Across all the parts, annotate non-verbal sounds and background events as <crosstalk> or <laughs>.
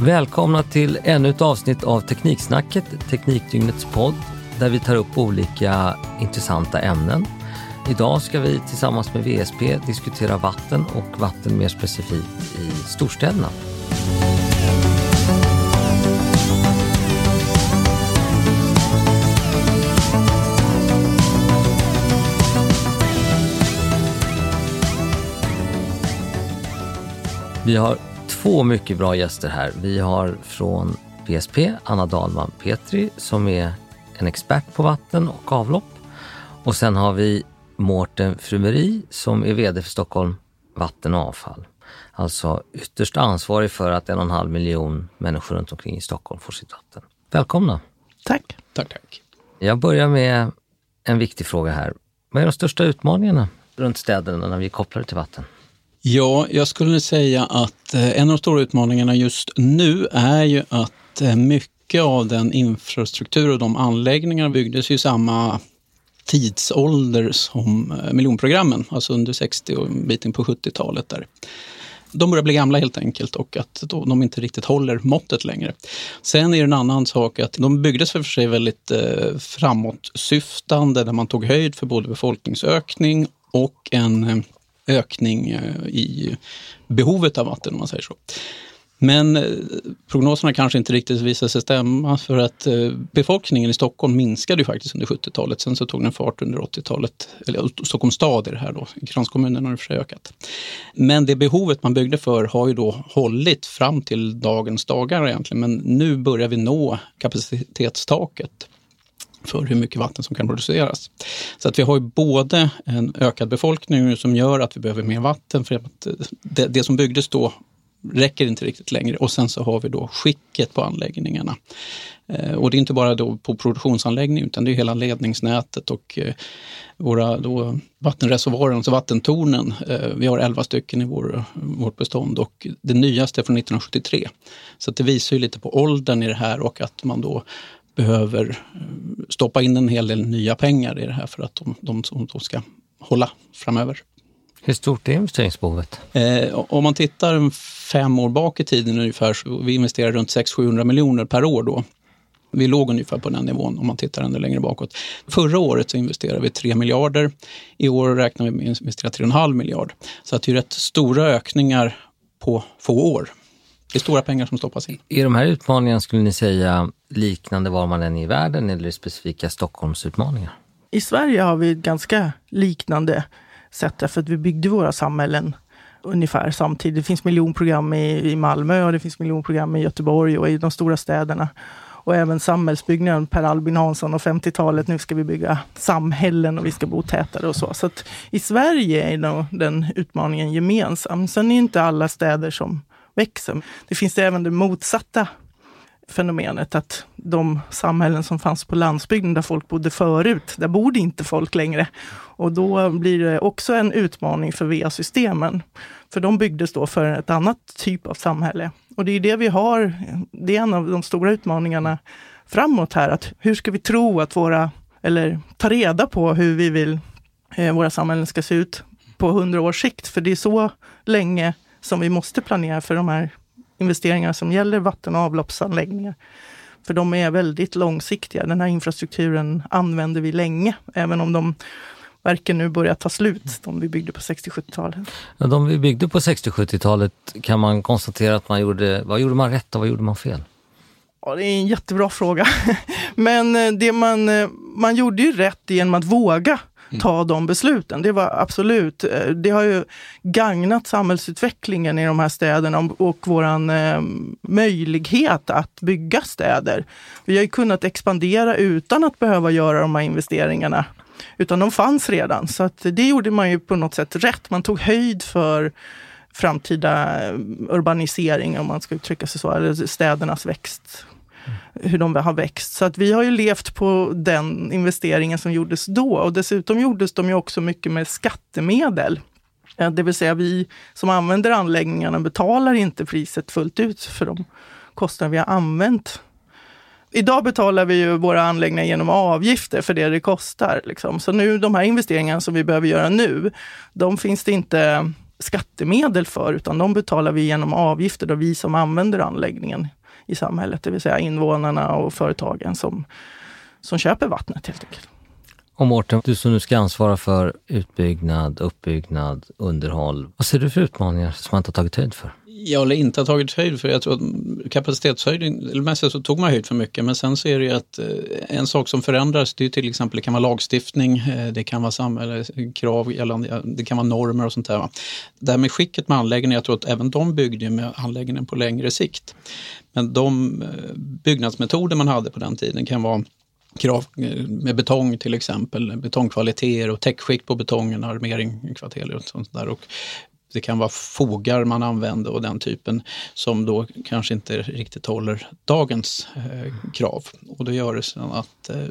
Välkomna till ännu ett avsnitt av Tekniksnacket, Teknikdygnets podd, där vi tar upp olika intressanta ämnen. Idag ska vi tillsammans med VSP diskutera vatten och vatten mer specifikt i storstäderna. Vi har två mycket bra gäster här. Vi har från VSP Anna Dahlman Petri som är en expert på vatten och avlopp. Och sen har vi Mårten Frumeri som är VD för Stockholm Vatten och avfall. Alltså ytterst ansvarig för att en och en halv miljon människor runt omkring i Stockholm får sitt vatten. Välkomna! Tack! Tack, tack. Jag börjar med en viktig fråga här. Vad är de största utmaningarna runt städerna när vi är kopplade till vatten? Ja, jag skulle säga att eh, en av de stora utmaningarna just nu är ju att eh, mycket av den infrastruktur och de anläggningarna byggdes i samma tidsålder som eh, miljonprogrammen, alltså under 60 och en bit in på 70-talet. där. De börjar bli gamla helt enkelt och att de inte riktigt håller måttet längre. Sen är det en annan sak att de byggdes för sig väldigt eh, framåtsyftande där man tog höjd för både befolkningsökning och en ökning eh, i behovet av vatten om man säger så. Men eh, prognoserna kanske inte riktigt visade sig stämma för att eh, befolkningen i Stockholm minskade ju faktiskt under 70-talet. Sen så tog den fart under 80-talet. Eller Stockholms stad är det här då, kranskommunen har det för sig ökat. Men det behovet man byggde för har ju då hållit fram till dagens dagar egentligen. Men nu börjar vi nå kapacitetstaket för hur mycket vatten som kan produceras. Så att vi har ju både en ökad befolkning som gör att vi behöver mer vatten för att eh, det, det som byggdes då räcker inte riktigt längre. Och sen så har vi då skicket på anläggningarna. Eh, och det är inte bara då på produktionsanläggningen utan det är hela ledningsnätet och eh, våra då vattenreservoarer, alltså vattentornen. Eh, vi har 11 stycken i vår, vårt bestånd och det nyaste är från 1973. Så det visar ju lite på åldern i det här och att man då behöver eh, stoppa in en hel del nya pengar i det här för att de, de, de ska hålla framöver. Hur stort är investeringsbehovet? Eh, om man tittar fem år bak i tiden ungefär, så vi investerar runt 600-700 miljoner per år då. Vi låg ungefär på den nivån om man tittar ännu längre bakåt. Förra året så investerade vi 3 miljarder. I år räknar vi med att investera 3,5 miljard. Så att det är rätt stora ökningar på få år. Det är stora pengar som stoppas in. Är de här utmaningarna, skulle ni säga, liknande var man än är i världen eller i specifika Stockholmsutmaningar? I Sverige har vi ett ganska liknande sätt därför att vi byggde våra samhällen ungefär samtidigt. Det finns miljonprogram i, i Malmö och det finns miljonprogram i Göteborg och i de stora städerna. Och även samhällsbyggnaden, Per Albin Hansson och 50-talet, nu ska vi bygga samhällen och vi ska bo tätare och så. Så att i Sverige är nog den utmaningen gemensam. Sen är inte alla städer som växer. Det finns även det motsatta fenomenet att de samhällen som fanns på landsbygden där folk bodde förut, där bor det inte folk längre. Och då blir det också en utmaning för VA-systemen. För de byggdes då för ett annat typ av samhälle. Och det är det vi har, det är en av de stora utmaningarna framåt här, att hur ska vi tro att våra, eller ta reda på hur vi vill eh, våra samhällen ska se ut på hundra års sikt, för det är så länge som vi måste planera för de här investeringarna som gäller vatten och avloppsanläggningar. För de är väldigt långsiktiga. Den här infrastrukturen använder vi länge, även om de verken nu börjar ta slut, de vi byggde på 60-70-talet. Ja, de vi byggde på 60-70-talet kan man konstatera att man gjorde, vad gjorde man rätt och vad gjorde man fel? Ja, det är en jättebra fråga. <laughs> Men eh, det man, eh, man gjorde ju rätt genom att våga. Mm. ta de besluten. Det var absolut, eh, det har ju gagnat samhällsutvecklingen i de här städerna och våran eh, möjlighet att bygga städer. Vi har ju kunnat expandera utan att behöva göra de här investeringarna. Utan de fanns redan, så att det gjorde man ju på något sätt rätt. Man tog höjd för framtida eh, urbanisering, om man ska uttrycka sig så, eller städernas växt hur de har växt. Så att vi har ju levt på den investeringen som gjordes då. Och dessutom gjordes de ju också mycket med skattemedel. Det vill säga vi som använder anläggningarna betalar inte priset fullt ut för de kostnader vi har använt. Idag betalar vi ju våra anläggningar genom avgifter för det det kostar. Liksom. Så nu de här investeringarna som vi behöver göra nu, de finns det inte skattemedel för, utan de betalar vi genom avgifter, då vi som använder anläggningen i samhället, det vill säga invånarna och företagen som, som köper vattnet helt enkelt. Och Mårten, du som nu ska ansvara för utbyggnad, uppbyggnad, underhåll. Vad ser du för utmaningar som man inte har tagit höjd för? Jag eller inte har tagit höjd för jag tror att kapacitetshöjning, eller mest så tog man höjd för mycket men sen så är det ju att eh, en sak som förändras det är till exempel det kan vara lagstiftning, eh, det kan vara samhällskrav gällande, det kan vara normer och sånt där. Det här med skicket med anläggningen, jag tror att även de byggde med anläggningen på längre sikt. Men de eh, byggnadsmetoder man hade på den tiden kan vara krav eh, med betong till exempel, betongkvaliteter och täckskikt på betongen, armering, kvarter och sånt där. Och det kan vara fogar man använder och den typen som då kanske inte riktigt håller dagens eh, krav. Och då gör det så att eh,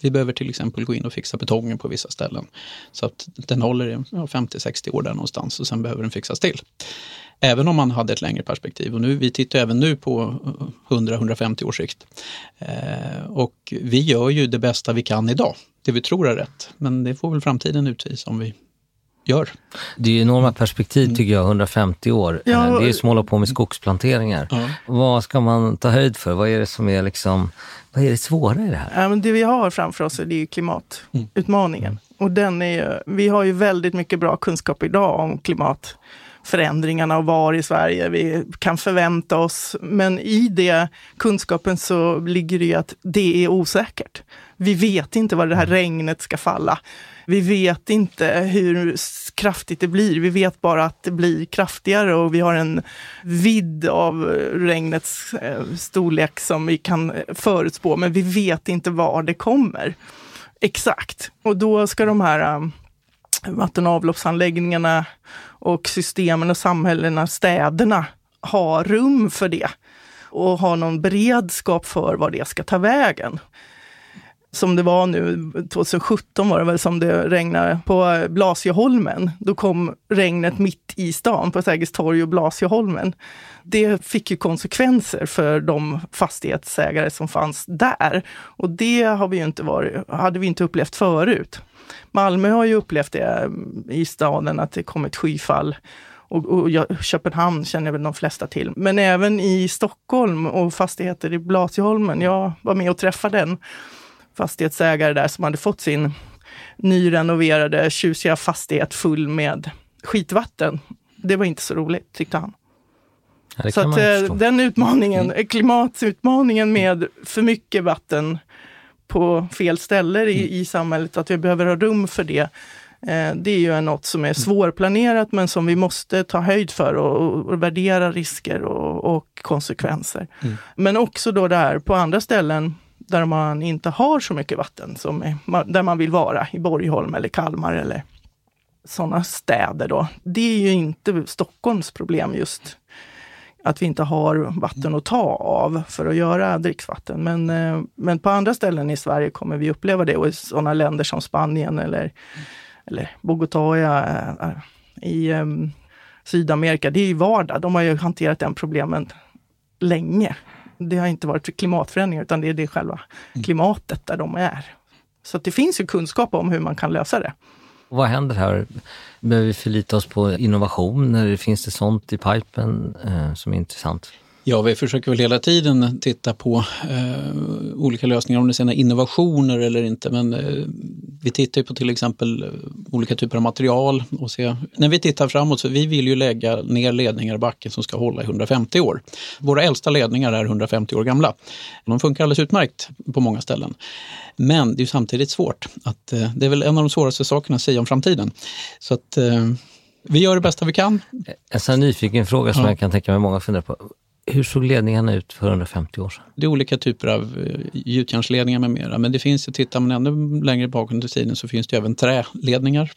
vi behöver till exempel gå in och fixa betongen på vissa ställen så att den håller i ja, 50-60 år där någonstans och sen behöver den fixas till. Även om man hade ett längre perspektiv och nu, vi tittar även nu på 100-150 års sikt. Eh, och vi gör ju det bästa vi kan idag, det vi tror är rätt. Men det får väl framtiden utvisa om vi gör. Det är enorma perspektiv mm. tycker jag, 150 år. Ja, eh, det är som att hålla på med skogsplanteringar. Ja. Vad ska man ta höjd för? Vad är det som är liksom, vad är det svåra i det här? Ja, men det vi har framför oss är det klimatutmaningen. Mm. Och den är, vi har ju väldigt mycket bra kunskap idag om klimatförändringarna och var i Sverige vi kan förvänta oss. Men i det kunskapen så ligger det ju att det är osäkert. Vi vet inte var det här regnet ska falla. Vi vet inte hur kraftigt det blir. Vi vet bara att det blir kraftigare och vi har en vidd av regnets eh, storlek som vi kan förutspå, men vi vet inte var det kommer exakt. Och då ska de här um, vatten och avloppsanläggningarna och systemen och samhällena, städerna, ha rum för det och ha någon beredskap för var det ska ta vägen som det var nu, 2017 var det väl som det regnade på eh, Blasieholmen. Då kom regnet mitt i stan på Sergels torg och Blasieholmen. Det fick ju konsekvenser för de fastighetsägare som fanns där. Och det har vi inte varit, hade vi inte upplevt förut. Malmö har ju upplevt det eh, i staden, att det kom ett skyfall och, och Köpenhamn känner väl de flesta till. Men även i Stockholm och fastigheter i Blasieholmen. Jag var med och träffade den fastighetsägare där som hade fått sin nyrenoverade tjusiga fastighet full med skitvatten. Det var inte så roligt, tyckte han. Ja, så att eh, den utmaningen, mm. klimatutmaningen med för mycket vatten på fel ställen i, mm. i samhället, att vi behöver ha rum för det. Eh, det är ju något som är mm. svårplanerat men som vi måste ta höjd för och, och värdera risker och, och konsekvenser. Mm. Men också då det här på andra ställen där man inte har så mycket vatten, som är, där man vill vara, i Borgholm eller Kalmar eller sådana städer då. Det är ju inte Stockholms problem just att vi inte har vatten att ta av för att göra dricksvatten. Men, eh, men på andra ställen i Sverige kommer vi uppleva det och i sådana länder som Spanien eller, eller Bogotá eh, i um, Sydamerika, det är ju vardag. De har ju hanterat den problemen länge det har inte varit klimatförändringar utan det är det själva mm. klimatet där de är. Så det finns ju kunskap om hur man kan lösa det. Vad händer här? Behöver vi förlita oss på innovationer? Finns det sånt i pipen eh, som är intressant? Ja, vi försöker väl hela tiden titta på eh, olika lösningar, om det sen är innovationer eller inte. Men eh, vi tittar på till exempel eh, olika typer av material och se, när vi tittar framåt så vi vill ju lägga ner ledningar i backen som ska hålla i 150 år. Våra äldsta ledningar är 150 år gamla. De funkar alldeles utmärkt på många ställen. Men det är samtidigt svårt. Att, eh, det är väl en av de svåraste sakerna att säga om framtiden. Så att eh, vi gör det bästa vi kan. En sån nyfiken fråga som ja. jag kan tänka mig många funderar på. Hur såg ledningarna ut för 150 år sedan? Det är olika typer av eh, gjutjärnsledningar med mera. Men det finns, tittar man ännu längre bak under tiden så finns det även träledningar.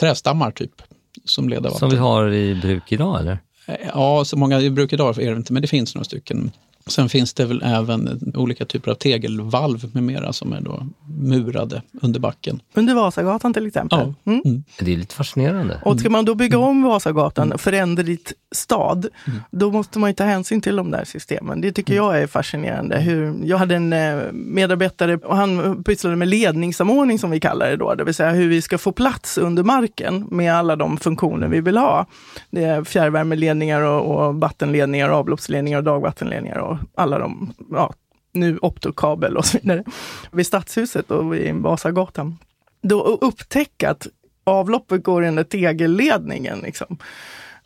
Trästammar typ. Som leder vatten. Som vi har i bruk idag eller? Eh, ja, så många i bruk idag är det inte, men det finns några stycken. Sen finns det väl även olika typer av tegelvalv med mera som är då murade under backen. Under Vasagatan till exempel. Ja. Mm. Mm. Det är lite fascinerande. Och ska man då bygga om Vasagatan, föränderligt stad, då måste man ju ta hänsyn till de där systemen. Det tycker jag är fascinerande. Hur, jag hade en eh, medarbetare och han pysslade med ledningssamordning som vi kallar det då, det vill säga hur vi ska få plats under marken med alla de funktioner vi vill ha. Det är fjärrvärmeledningar och, och vattenledningar, och avloppsledningar och dagvattenledningar och alla de, ja, nu optokabel och så vidare. Vid Stadshuset och vid Vasagatan. Då upptäcka att avloppet går där tegelledningen. Liksom.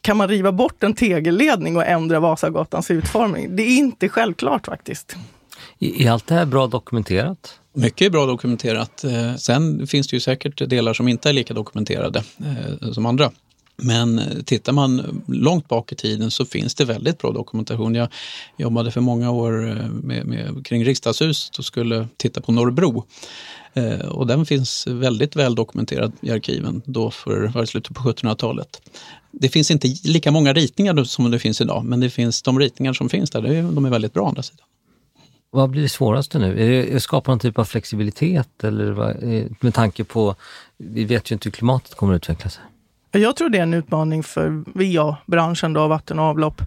Kan man riva bort en tegelledning och ändra Vasagatans utformning? Det är inte självklart faktiskt. Är allt det här bra dokumenterat? Mycket är bra dokumenterat. Eh, Sen finns det ju säkert delar som inte är lika dokumenterade eh, som andra. Men tittar man långt bak i tiden så finns det väldigt bra dokumentation. Jag jobbade för många år eh, med, med, kring riksdagshuset och skulle titta på Norrbro. Eh, och den finns väldigt väl dokumenterad i arkiven då för var slutet på 1700-talet. Det finns inte lika många ritningar då som det finns idag, men det finns de ritningar som finns där, det är- de är väldigt bra å andra sidan. Vad blir det svåraste nu? Är det att skapa någon typ av flexibilitet eller vad, eh, med tanke på, vi vet ju inte hur klimatet kommer att utveckla sig. Jag tror det är en utmaning för VA-branschen, då, vatten och avlopp.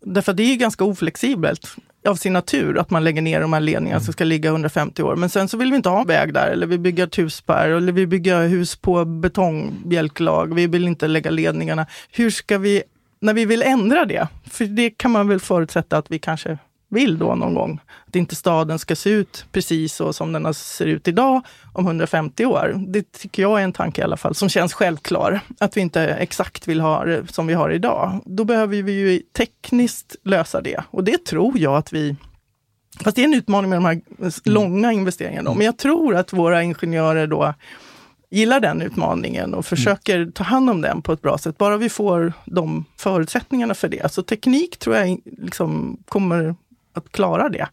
Därför det är ganska oflexibelt av sin natur att man lägger ner de här ledningarna som ska ligga 150 år. Men sen så vill vi inte ha väg där eller vi bygger ett hus här, eller vi bygger hus på betongbjälklag. Vi vill inte lägga ledningarna. Hur ska vi, när vi vill ändra det, för det kan man väl förutsätta att vi kanske vill då någon gång. Att inte staden ska se ut precis så som den ser ut idag om 150 år. Det tycker jag är en tanke i alla fall som känns självklar. Att vi inte exakt vill ha det som vi har idag. Då behöver vi ju tekniskt lösa det. Och det tror jag att vi Fast det är en utmaning med de här långa investeringarna. Men jag tror att våra ingenjörer då gillar den utmaningen och försöker ta hand om den på ett bra sätt. Bara vi får de förutsättningarna för det. Så teknik tror jag liksom kommer att klara det.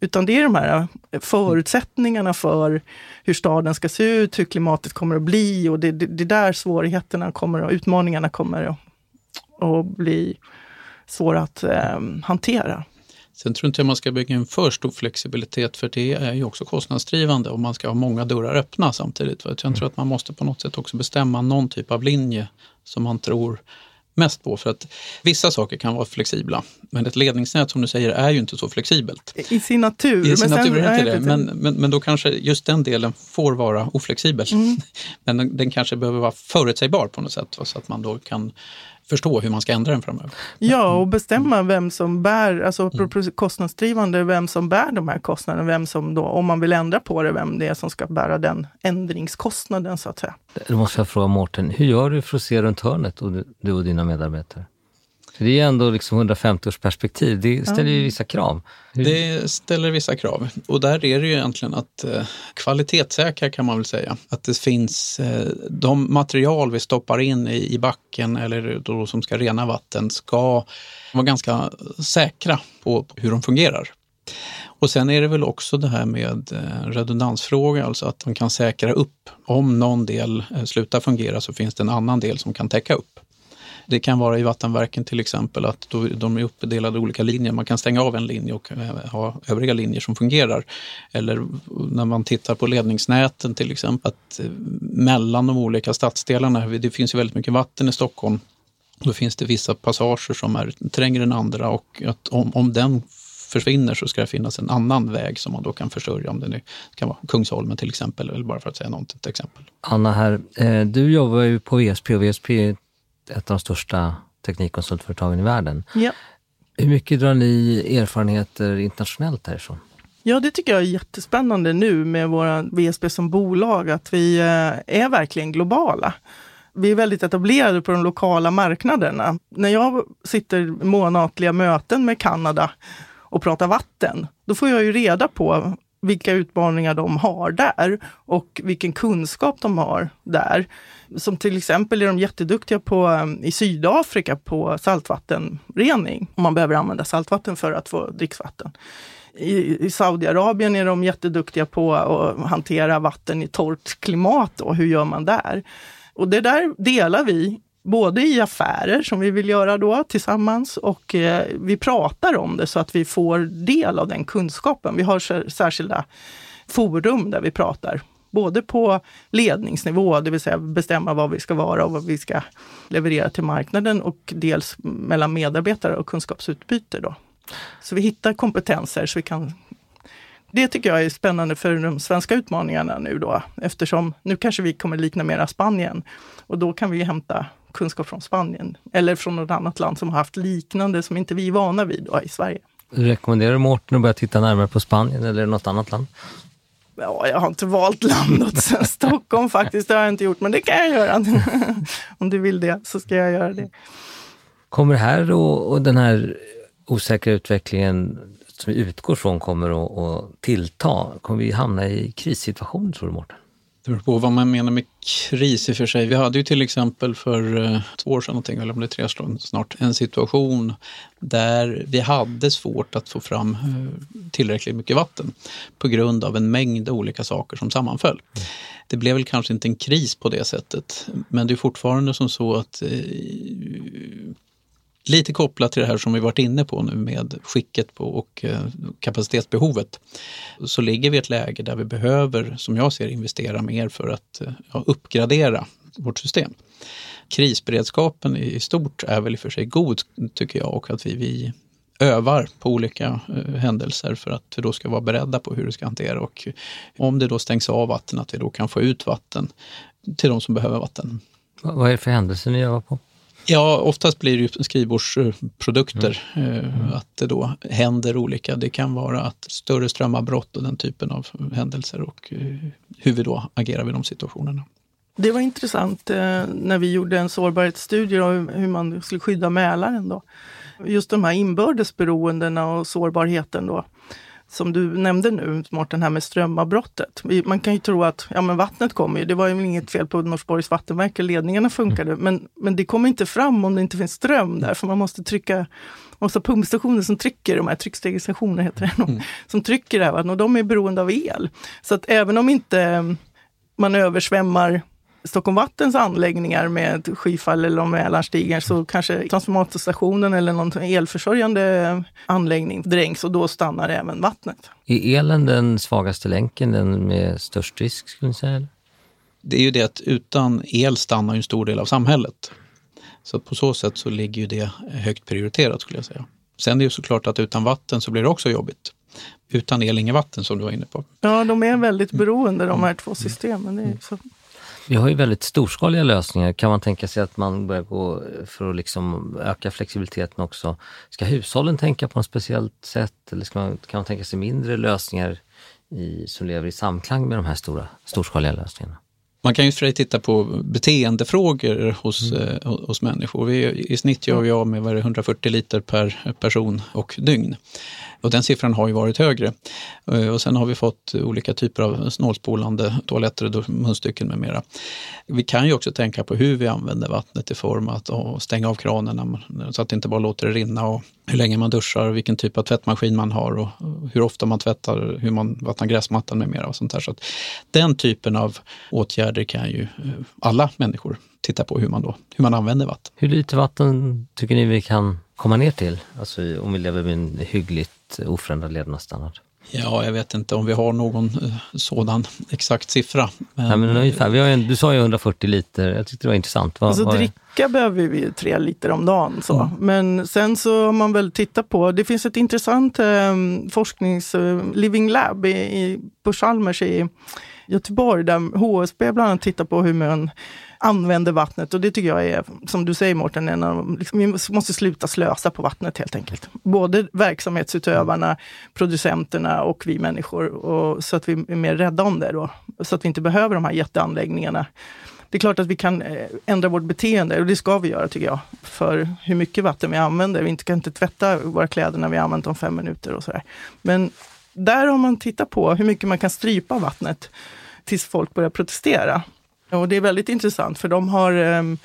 Utan det är de här eh, förutsättningarna för hur staden ska se ut, hur klimatet kommer att bli och det, det, det är där svårigheterna kommer och utmaningarna kommer att, att bli svåra att eh, hantera. Sen tror inte jag man ska bygga en för stor flexibilitet för det är ju också kostnadsdrivande om man ska ha många dörrar öppna samtidigt. Jag tror att man måste på något sätt också bestämma någon typ av linje som man tror mest på. För att vissa saker kan vara flexibla, men ett ledningsnät som du säger är ju inte så flexibelt. I sin natur. I sin Men sen- natur är det men, men, men då kanske just den delen får vara oflexibel. Mm. <laughs> Men den, den kanske behöver vara förutsägbar på något sätt så att man då kan förstå hur man ska ändra den framöver. Ja, och bestämma vem som bär, alltså apropå kostnadsdrivande, vem som bär de här kostnaderna, vem som då, om man vill ändra på det, vem det är som ska bära den ändringskostnaden så att säga. Då måste jag fråga Mårten, hur gör du för att se runt hörnet, och du och dina medarbetare? För det är ändå liksom 150 års perspektiv, det ställer ju vissa krav. Hur, Det ställer vissa krav och där är det ju egentligen att eh, kvalitetssäkra kan man väl säga. Att det finns eh, de material vi stoppar in i, i backen eller då som ska rena vatten ska vara ganska säkra på hur de fungerar. Och sen är det väl också det här med eh, redundansfråga, alltså att man kan säkra upp. Om någon del eh, slutar fungera så finns det en annan del som kan täcka upp. Det kan vara i vattenverken till exempel att då, de är uppdelade i olika linjer. Man kan stänga av en linje och eh, ha övriga linjer som fungerar. Eller när man tittar på ledningsnäten till exempel, att eh, mellan de olika stadsdelarna, det finns ju väldigt mycket vatten i Stockholm. Då finns det vissa passager som är trängre än andra och att om, om den försvinner så ska det finnas en annan väg som man då kan försörja. Om det nu kan vara Kungsholmen till exempel, eller bara för att säga något exempel. Anna här, eh, du jobbar ju på VSP och VSP är ett av de största teknikkonsultföretagen i världen. Ja. Hur mycket drar ni erfarenheter internationellt därifrån? Ja, det tycker jag är jättespännande nu med våra VSB som bolag, att vi eh, är verkligen globala. Vi är väldigt etablerade på de lokala marknaderna. När jag sitter månatliga möten med Kanada och pratar vatten, då får jag ju reda på vilka utmaningar de har där och vilken kunskap de har där. Som till exempel är de jätteduktiga på, um, i Sydafrika på saltvattenrening. Om man behöver använda saltvatten för att få dricksvatten. I, i Saudiarabien är de jätteduktiga på att hantera vatten i torrt klimat. Då. Hur gör man där? Och det där delar vi både i affärer som vi vill göra då tillsammans och eh, vi pratar om det så att vi får del av den kunskapen. Vi har särskilda forum där vi pratar både på ledningsnivå, det vill säga bestämma vad vi ska vara och vad vi ska leverera till marknaden och dels mellan medarbetare och kunskapsutbyte. Då. Så vi hittar kompetenser så vi kan det tycker jag är spännande för de svenska utmaningarna nu då, eftersom nu kanske vi kommer likna mera Spanien och då kan vi hämta kunskap från Spanien eller från något annat land som har haft liknande som inte vi är vana vid då, i Sverige. Rekommenderar du Mårten att börja titta närmare på Spanien eller något annat land? Ja, jag har inte valt land åt <laughs> Stockholm faktiskt, det har jag inte gjort, men det kan jag göra. <laughs> Om du vill det så ska jag göra det. Kommer det här och, och den här osäkra utvecklingen som vi utgår från kommer att, att tillta? Kommer vi hamna i krissituation tror du Mårten? Det beror på vad man menar med kris i och för sig. Vi hade ju till exempel för eh, två år sedan, någonting, eller om det är tre år snart, en situation där vi hade svårt att få fram eh, tillräckligt mycket vatten på grund av en mängd olika saker som sammanföll. Mm. Det blev väl kanske inte en kris på det sättet, men det är fortfarande som så att eh, lite kopplat till det här som vi varit inne på nu med skicket på och eh, kapacitetsbehovet, så ligger vi i ett läge där vi behöver, som jag ser investera mer för att eh, ja, uppgradera vårt system. Krisberedskapen i stort är väl i och för sig god, tycker jag, och att vi, vi övar på olika uh, händelser för att vi då ska vara beredda på hur det ska hantera och om det då stängs av vatten, att vi då kan få ut vatten till de som behöver vatten. Vad är det för händelser ni övar på? Ja, oftast blir det ju skrivbordsprodukter, mm. mm. att det då händer olika. Det kan vara att större strömavbrott och den typen av händelser och eh, hur vi då agerar vid de situationerna. Det var intressant eh, när vi gjorde en sårbarhetsstudie av hur man skulle skydda Mälaren. Då. Just de här inbördes beroendena och sårbarheten. Då som du nämnde nu, Mårten, här med strömavbrottet. Man kan ju tro att ja, men vattnet kommer ju, det var ju inget fel på Norsborgs vattenverk, ledningarna funkade, mm. men, men det kommer inte fram om det inte finns ström där, för man måste trycka man måste ha pumpstationer som trycker, de här tryckstegsstationer heter det, mm. som trycker det här vattnet och de är beroende av el. Så att även om inte man översvämmar Stockholm Vattens anläggningar med skyfall eller stiger så kanske transformatorstationen eller någon elförsörjande anläggning dränks och då stannar även vattnet. Är elen den svagaste länken, den med störst risk skulle ni säga? Det är ju det att utan el stannar en stor del av samhället. Så på så sätt så ligger ju det högt prioriterat skulle jag säga. Sen är det ju såklart att utan vatten så blir det också jobbigt. Utan el, inget vatten som du var inne på. Ja, de är väldigt beroende de här två systemen. Det är så. Vi har ju väldigt storskaliga lösningar. Kan man tänka sig att man börjar gå för att liksom öka flexibiliteten också? Ska hushållen tänka på något speciellt sätt eller ska man, kan man tänka sig mindre lösningar i, som lever i samklang med de här stora, storskaliga lösningarna? Man kan ju för titta på beteendefrågor hos, mm. eh, hos människor. Vi, I snitt gör vi av med 140 liter per person och dygn. Och den siffran har ju varit högre. Eh, och sen har vi fått olika typer av snålspolande toaletter och munstycken med mera. Vi kan ju också tänka på hur vi använder vattnet i form av att stänga av kranen så att det inte bara låter det rinna och hur länge man duschar, vilken typ av tvättmaskin man har och hur ofta man tvättar, hur man vattnar gräsmattan med mera. Och sånt där. Så den typen av åtgärder kan ju eh, alla människor titta på hur man, då, hur man använder vatten. Hur lite vatten tycker ni vi kan komma ner till? Alltså om vi lever med en hyggligt oförändrad levnadsstandard? Ja, jag vet inte om vi har någon eh, sådan exakt siffra. Men... Nej, men ungefär, vi har en, du sa ju 140 liter, jag tyckte det var intressant. Vad, alltså, vad dricka behöver vi ju tre liter om dagen. Så. Mm. Men sen så har man väl tittat på, det finns ett intressant eh, forsknings eh, Living Lab i, i, på Chalmers i Göteborg där HSB bland annat tittar på hur man använder vattnet. Och det tycker jag är, som du säger Mårten, en av, liksom, vi måste sluta slösa på vattnet helt enkelt. Både verksamhetsutövarna, producenterna och vi människor. Och, så att vi är mer rädda om det då. Så att vi inte behöver de här jätteanläggningarna. Det är klart att vi kan eh, ändra vårt beteende och det ska vi göra tycker jag. För hur mycket vatten vi använder. Vi kan inte tvätta våra kläder när vi har använt dem fem minuter och sådär. Men där har man tittat på hur mycket man kan strypa vattnet tills folk börjar protestera. Och det är väldigt intressant för de har um,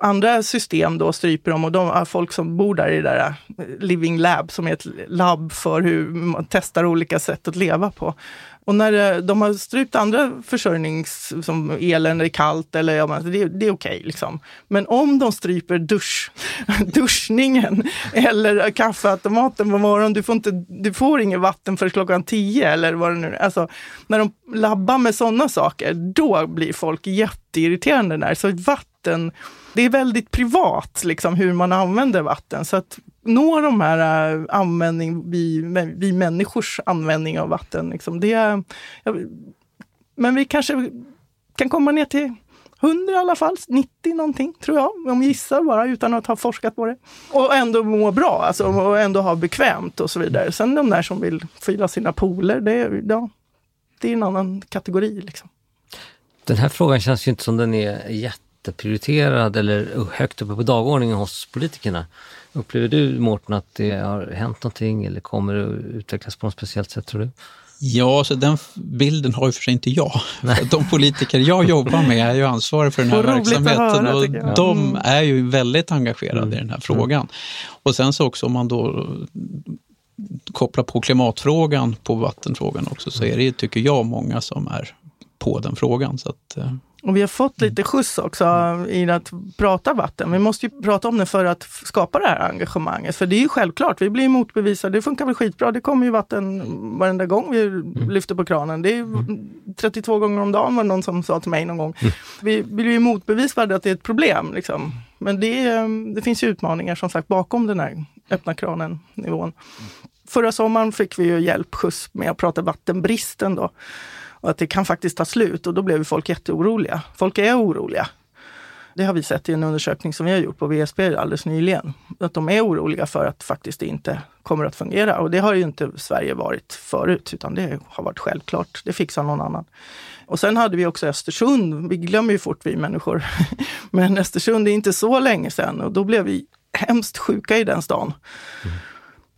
andra system då stryper de, och de ah, folk som bor där i det där eh, Living Lab som är ett labb för hur man testar olika sätt att leva på. Och när eh, de har strypt andra försörjnings, som elen är kallt, eller ja, det, det är okej. Okay, liksom. Men om de stryper dusch, <laughs> duschningen eller kaffeautomaten på morgonen, du får, inte, du får inget vatten för klockan tio eller vad det nu är. Alltså, när de labbar med sådana saker, då blir folk jätteirriterande där. Så vatten, det är väldigt privat liksom, hur man använder vatten. Så att nå de här uh, användning, vi, vi människors användning av vatten. Liksom. Det, uh, men vi kanske kan komma ner till 100 i alla fall, 90 någonting tror jag, om gissar bara utan att ha forskat på det. Och ändå må bra, alltså, och ändå ha bekvämt och så vidare. Sen de där som vill fylla sina pooler, det, ja, det är en annan kategori. Liksom. Den här frågan känns ju inte som den är jätteprioriterad eller högt uppe på dagordningen hos politikerna. Upplever du Mårten att det har hänt någonting eller kommer det att utvecklas på något speciellt sätt tror du? Ja, så den bilden har ju för sig inte jag. <laughs> För de politiker jag jobbar med är ju ansvariga för den här verksamheten höra, och de mm. är ju väldigt engagerade mm. i den här frågan. Och sen så också om man då kopplar på klimatfrågan på vattenfrågan också så är det, tycker jag, många som är på den frågan. Så att, eh, och vi har fått lite skjuts också i att prata vatten. Vi måste ju prata om det för att skapa det här engagemanget. För det är ju självklart, vi blir motbevisade. Det funkar väl skitbra. Det kommer ju vatten varenda gång vi mm. lyfter på kranen. Det är 32 mm. gånger om dagen var det någon som sa till mig någon gång. Mm. Vi blir ju motbevisade att det är ett problem. Liksom. Men det, det finns ju utmaningar som sagt bakom den här öppna kranen-nivån. Förra sommaren fick vi ju hjälp, skjuts med att prata vattenbristen då. Och att det kan faktiskt ta slut och då blev folk jätteoroliga. Folk är oroliga. Det har vi sett i en undersökning som vi har gjort på VSB alldeles nyligen. Att de är oroliga för att faktiskt det inte kommer att fungera. Och det har ju inte Sverige varit förut, utan det har varit självklart. Det fixar någon annan. Och sen hade vi också Östersund. Vi glömmer ju fort vi människor. <laughs> Men Östersund är inte så länge sedan och då blev vi hemskt sjuka i den stan. Mm.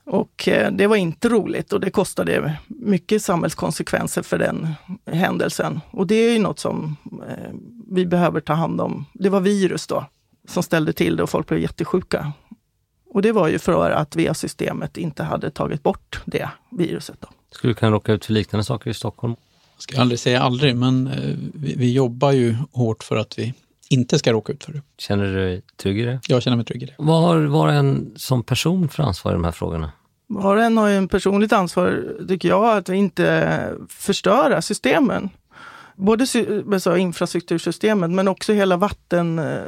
Och eh, det var inte roligt och det kostade mycket samhällskonsekvenser för den händelsen. Och det är ju något som eh, vi behöver ta hand om. Det var virus då som ställde till det och folk blev jättesjuka. Och det var ju för att VA-systemet inte hade tagit bort det viruset. Då. Skulle du kunna råka ut för liknande saker i Stockholm? Jag ska aldrig säga aldrig, men eh, vi, vi jobbar ju hårt för att vi inte ska råka ut för det. Känner du dig trygg i det? Jag känner mig trygg i det. Vad har var en som person för ansvar i de här frågorna? Var och en har ju en personligt ansvar, tycker jag, att inte förstöra systemen. Både alltså, infrastruktursystemet men också hela vatten, eh,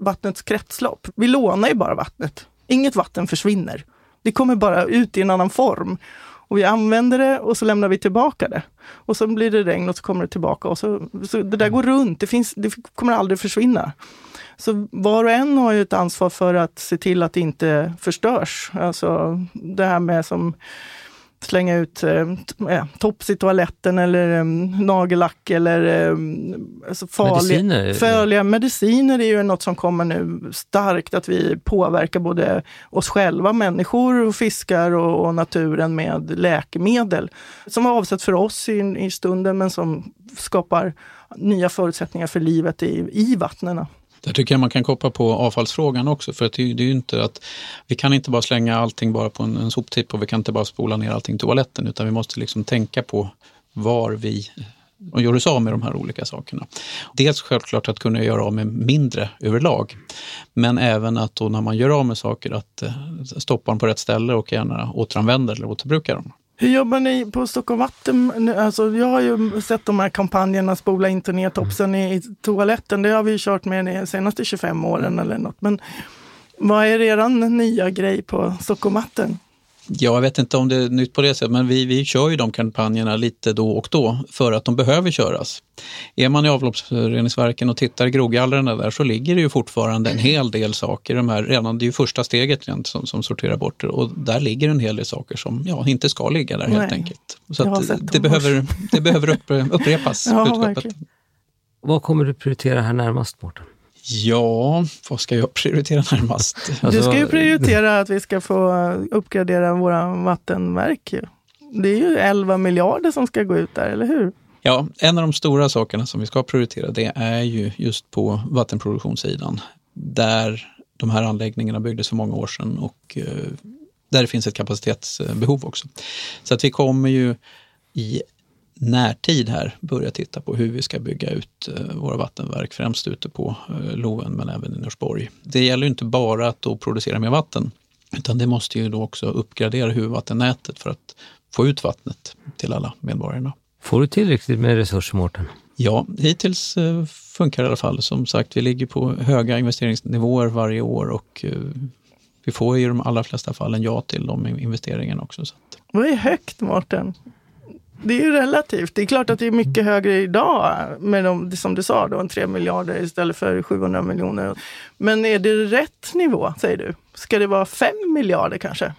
vattnets kretslopp. Vi lånar ju bara vattnet. Inget vatten försvinner. Det kommer bara ut i en annan form. Och vi använder det och så lämnar vi tillbaka det. Och så blir det regn och så kommer det tillbaka. Och så, så det där går runt. Det, finns, det kommer aldrig försvinna. Så var och en har ju ett ansvar för att se till att det inte förstörs. Alltså det här med som slänga ut eh, tops i toaletten eller eh, nagellack eller eh, alltså farliga, mediciner. farliga mediciner är ju något som kommer nu starkt, att vi påverkar både oss själva, människor, och fiskar och, och naturen med läkemedel som var avsett för oss i, i stunden men som skapar nya förutsättningar för livet i, i vattnen. Där tycker jag man kan koppla på avfallsfrågan också för att det, det är ju inte att vi kan inte bara slänga allting bara på en, en soptipp och vi kan inte bara spola ner allting i toaletten utan vi måste liksom tänka på var vi och gör oss av med de här olika sakerna. Dels självklart att kunna göra av med mindre överlag, men även att då när man gör av med saker att eh, stoppa dem på rätt ställe och gärna återanvända eller återbruka dem. Hur jobbar ni på Stockholm Vatten? Alltså, jag har ju sett de här kampanjerna, spola inte ner topsen i, i toaletten. Det har vi kört med de senaste 25 åren eller något. Men vad är er nya grej på Stockholm Vatten? Ja, jag vet inte om det är nytt på det sättet, men vi, vi kör ju de kampanjerna lite då och då för att de behöver köras. Är man i avloppsreningsverken och tittar i grogallrarna där så ligger det ju fortfarande en hel del saker. De här, redan, det är ju första steget som, som sorterar bort det och där ligger en hel del saker som ja, inte ska ligga där helt Nej, enkelt. Så det, det behöver, det behöver upprepas, <laughs> ja, Vad kommer du prioritera här närmast, Mårten? Ja, vad ska jag prioritera närmast? <laughs> Du ska ju prioritera att vi ska få uppgradera våra vattenverk. Det är ju 11 miljarder som ska gå ut där, eller hur? Ja, en av de stora sakerna som vi ska prioritera det är ju just på vattenproduktionssidan. där de här anläggningarna byggdes för många år sedan och eh, där det finns ett kapacitetsbehov också. Så att vi kommer ju i närtid här börja titta på hur vi ska bygga ut eh, våra vattenverk, främst ute på eh, Loven men även i Norsborg. Det gäller inte bara att då producera mer vatten, utan det måste ju då också uppgradera huvudvattennätet för att få ut vattnet till alla medborgarna. Får du tillräckligt med resurser, Mårten? Ja, hittills eh, funkar det i alla fall. Som sagt, vi ligger på höga investeringsnivåer varje år och vi får i de allra flesta fallen ja till de investeringarna också. Så att... Vad är högt, Mårten? Det är ju relativt. Det är klart att det är mycket högre idag med de, som du sa, då, 3 miljarder istället för 700 miljoner. Men är det rätt nivå, säger du? Ska det vara 5 miljarder kanske?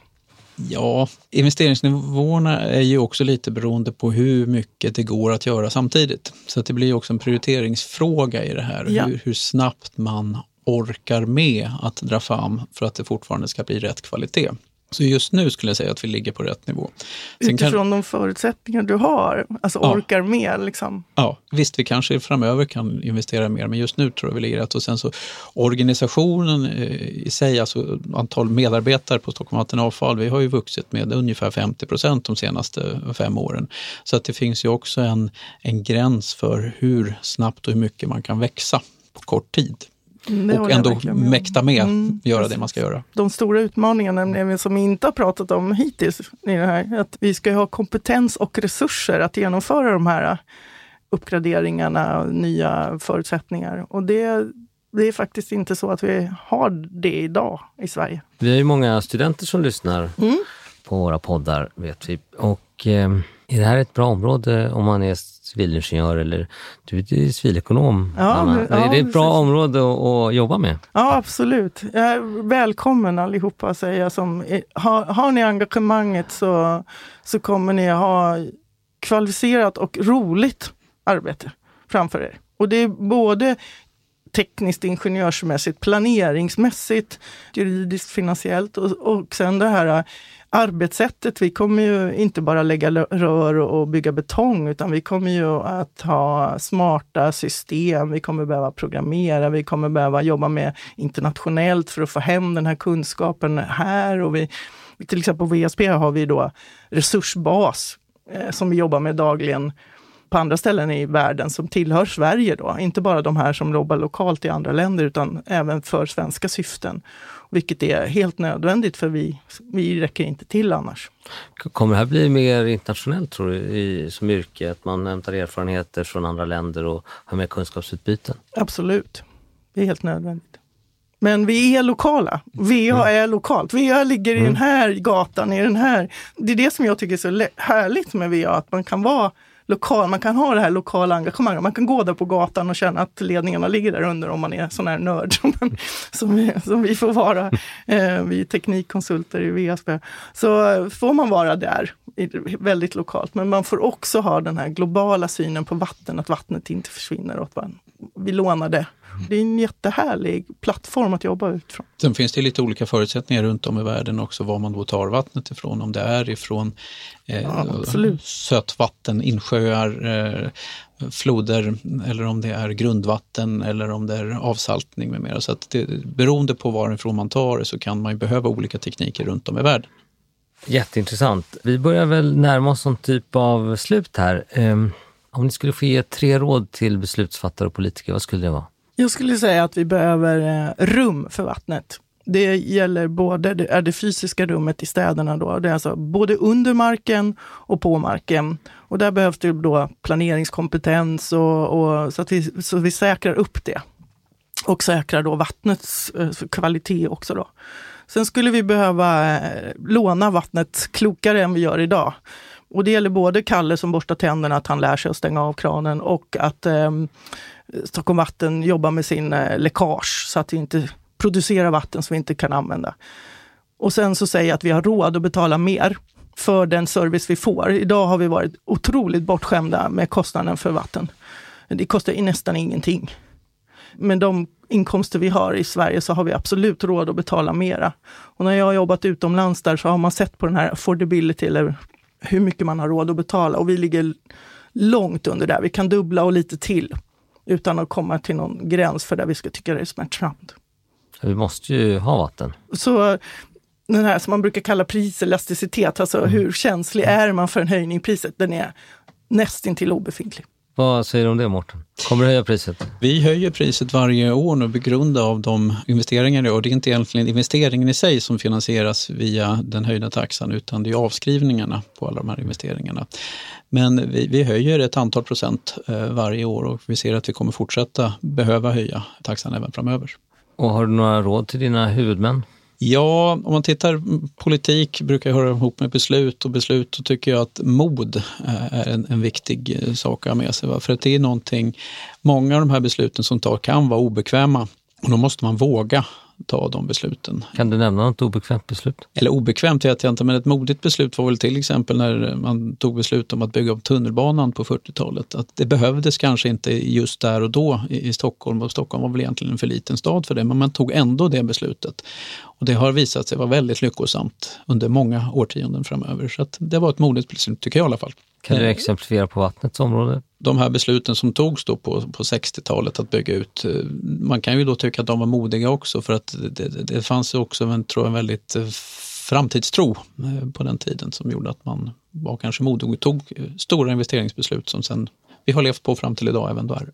Ja, investeringsnivåerna är ju också lite beroende på hur mycket det går att göra samtidigt. Så det blir också en prioriteringsfråga i det här, ja. hur, hur snabbt man orkar med att dra fram för att det fortfarande ska bli rätt kvalitet. Så just nu skulle jag säga att vi ligger på rätt nivå. Sen Utifrån kan... de förutsättningar du har, alltså ja. orkar med? Liksom. Ja, visst, vi kanske framöver kan investera mer, men just nu tror jag vi ligger rätt. Och sen så organisationen eh, i sig, alltså antal medarbetare på Stockholm Vatten Avfall, vi har ju vuxit med ungefär 50 procent de senaste fem åren. Så att det finns ju också en, en gräns för hur snabbt och hur mycket man kan växa på kort tid. Det och ändå mäkta med mm, göra det man ska göra. De stora utmaningarna som vi inte har pratat om hittills, i det här, att vi ska ha kompetens och resurser att genomföra de här uppgraderingarna och nya förutsättningar. Och det, det är faktiskt inte så att vi har det idag i Sverige. Vi har ju många studenter som lyssnar mm. på våra poddar, vet vi. Och eh, är det här ett bra område om man är civilingenjör eller du är civilekonom, ja, Anna. Ja, är det ett bra precis. område att, att, jobba med? Ja, absolut. välkommen allihopa säger jag. Som, har, har ni engagemanget så, så kommer ni ha kvalificerat och roligt arbete framför er. Och det är både tekniskt, ingenjörsmässigt, planeringsmässigt, juridiskt, finansiellt och, och sen det här arbetssättet. Vi kommer ju inte bara lägga rör och bygga betong, utan vi kommer ju att ha smarta system. Vi kommer behöva programmera, vi kommer behöva jobba med internationellt för att få hem den här kunskapen här. Och vi, till exempel på VSP har vi då resursbas eh, som vi jobbar med dagligen på andra ställen i världen som tillhör Sverige då. Inte bara de här som jobbar lokalt i andra länder utan även för svenska syften. Vilket är helt nödvändigt för vi, vi räcker inte till annars. Kommer det här bli mer internationellt tror du, i, som yrke? Att man hämtar erfarenheter från andra länder och har mer kunskapsutbyten? Absolut. Det är helt nödvändigt. Men vi är lokala. VA mm. är lokalt. VA ligger i mm. den här gatan, i den här. Det är det som jag tycker är så härligt med VA, att man kan vara lokal, man kan ha det här lokala engagemanget. Man kan gå där på gatan och känna att ledningarna ligger där under om man är sån här nörd som, man, som, vi, som vi får vara. Eh, vi är teknikkonsulter i VSP. Så eh, får man vara där, väldigt lokalt. Men man får också ha den här globala synen på vatten, att vattnet inte försvinner. Och att vi lånar det är en jättehärlig plattform att jobba utifrån. Sen finns det lite olika förutsättningar runt om i världen också var man då tar vattnet ifrån. Om det är ifrån eh, ja, sötvatten, insjöar, eh, floder eller om det är grundvatten eller om det är avsaltning med mera. Så att det, beroende på varifrån man tar det så kan man behöva olika tekniker runt om i världen. Jätteintressant. Vi börjar väl närma oss någon typ av slut här. Um, om ni skulle få ge tre råd till beslutsfattare och politiker, vad skulle det vara? Jag skulle säga att vi behöver eh, rum för vattnet. Det gäller både det, är det fysiska rummet i städerna. Då. Det är alltså både under marken och på marken. Och där behövs det då planeringskompetens och, och så att vi, så vi säkrar upp det. Och säkrar då vattnets eh, kvalitet också. Då. Sen skulle vi behöva eh, låna vattnet klokare än vi gör idag. Och det gäller både Kalle som borstar tänderna, att han lär sig att stänga av kranen och att eh, Stockholm Vatten jobbar med sin eh, läckage så att vi inte producerar vatten som vi inte kan använda. Och sen så säger jag att vi har råd att betala mer för den service vi får. Idag har vi varit otroligt bortskämda med kostnaden för vatten. Det kostar nästan ingenting. Med de inkomster vi har i Sverige så har vi absolut råd att betala mera. Och när jag har jobbat utomlands där så har man sett på den här affordability, eller hur mycket man har råd att betala. Och vi ligger långt under där. Vi kan dubbla och lite till utan att komma till någon gräns för där vi ska tycka det är smärtsamt. Vi måste ju ha vatten. Så den här som man brukar kalla priselasticitet, alltså Mm. hur känslig är man för en höjning i priset, den är nästintill obefintlig. Vad säger du om det Mårten? Kommer du höja priset? Vi höjer priset varje år nu på grund av de investeringar vi gör. Det är inte egentligen investeringen i sig som finansieras via den höjda taxan utan det är avskrivningarna på alla de här investeringarna. Men vi, vi höjer ett antal procent eh, varje år och vi ser att vi kommer fortsätta behöva höja taxan även framöver. Och har du några råd till dina huvudmän? Ja, om man tittar mm, politik brukar höra ihop med beslut och beslut så tycker jag att mod eh, är en, en viktig eh, sak att ha med sig. Va? För att det är någonting, många av de här besluten som tar kan vara obekväma och då måste man våga ta de besluten. Kan du nämna något obekvämt beslut? Eller obekvämt vet jag inte, men ett modigt beslut var väl till exempel när man tog beslut om att bygga upp tunnelbanan på 40-talet. Att det behövdes kanske inte just där och då i, i Stockholm och Stockholm var väl egentligen en för liten stad för det, men man tog ändå det beslutet. Och det har visat sig vara väldigt lyckosamt under många årtionden framöver. Så det var ett modigt beslut, tycker jag i alla fall. Kan du Eh, exemplifiera på vattnets område? de här besluten som togs då på, på 60-talet att bygga ut, eh, man kan ju då tycka att de var modiga också för att det, det, det fanns ju också en, tror jag, en väldigt eh, framtidstro på den tiden som gjorde att man var kanske modig och tog stora investeringsbeslut som sen vi har levt på fram till idag även där.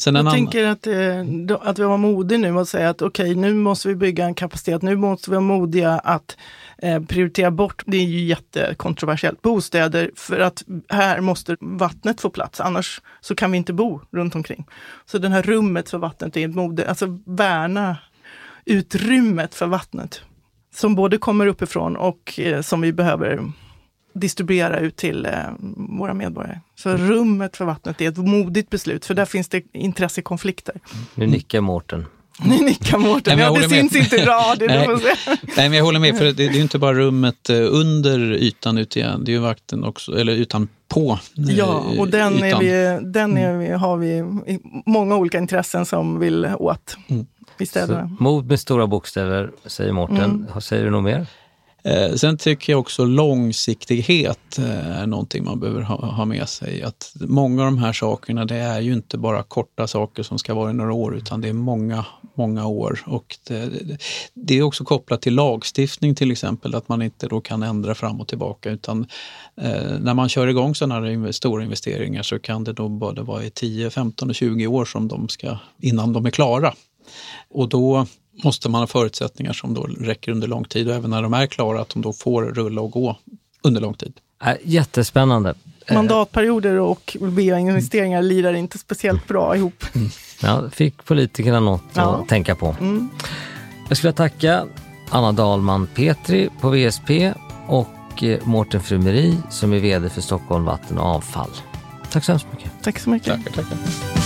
Sen en Jag annan, tänker att, eh, att vi var modiga nu och säga att okej, nu måste vi bygga en kapacitet, nu måste vi vara modiga att eh, prioritera bort, det är ju jättekontroversiellt, bostäder för att här måste vattnet få plats, annars så kan vi inte bo runt omkring. Så det här rummet för vattnet är ett mode, alltså värna utrymmet för vattnet som både kommer uppifrån och eh, som vi behöver distribuera ut till eh, våra medborgare. Så rummet för vattnet är ett modigt beslut, för där finns det intressekonflikter. Nu nickar Mårten. Ni nickar Nej, Mårten, ja, det med. syns inte i radio. Nej. <laughs> nej, men jag håller med, för det, det är ju inte bara rummet eh, under ytan ut igen, det är ju vakten också, eller ytan på eh, Ja, och den, är ytan. vi, den är vi, har vi i många olika intressen som vill åt Mm. i städerna. Så, mod med stora bokstäver, säger Mårten. Mm. Säger du något mer? Eh, sen tycker jag också långsiktighet eh, är någonting man behöver ha, ha med sig. Att många av de här sakerna, det är ju inte bara korta saker som ska vara i några år, utan det är många, många år. Och det, det, är också kopplat till lagstiftning till exempel, att man inte då kan ändra fram och tillbaka, utan eh, när man kör igång sådana här stora investeringar så kan det då både vara i 10, 15 och 20 år som de ska, innan de är klara. Och då måste man ha förutsättningar som då räcker under lång tid och även när de är klara att de då får rulla och gå under lång tid. Äh, jättespännande. Eh, Mandatperioder och VA-investeringar lirar inte speciellt bra ihop. Ja, fick politikerna något Ja. att tänka på. Mm. Jag skulle vilja tacka Anna Dahlman Petri på VSP och eh, Mårten Frumeri som är VD för Stockholm Vatten och Avfall. Tack så hemskt mycket. Tack så mycket. Tackar, tackar.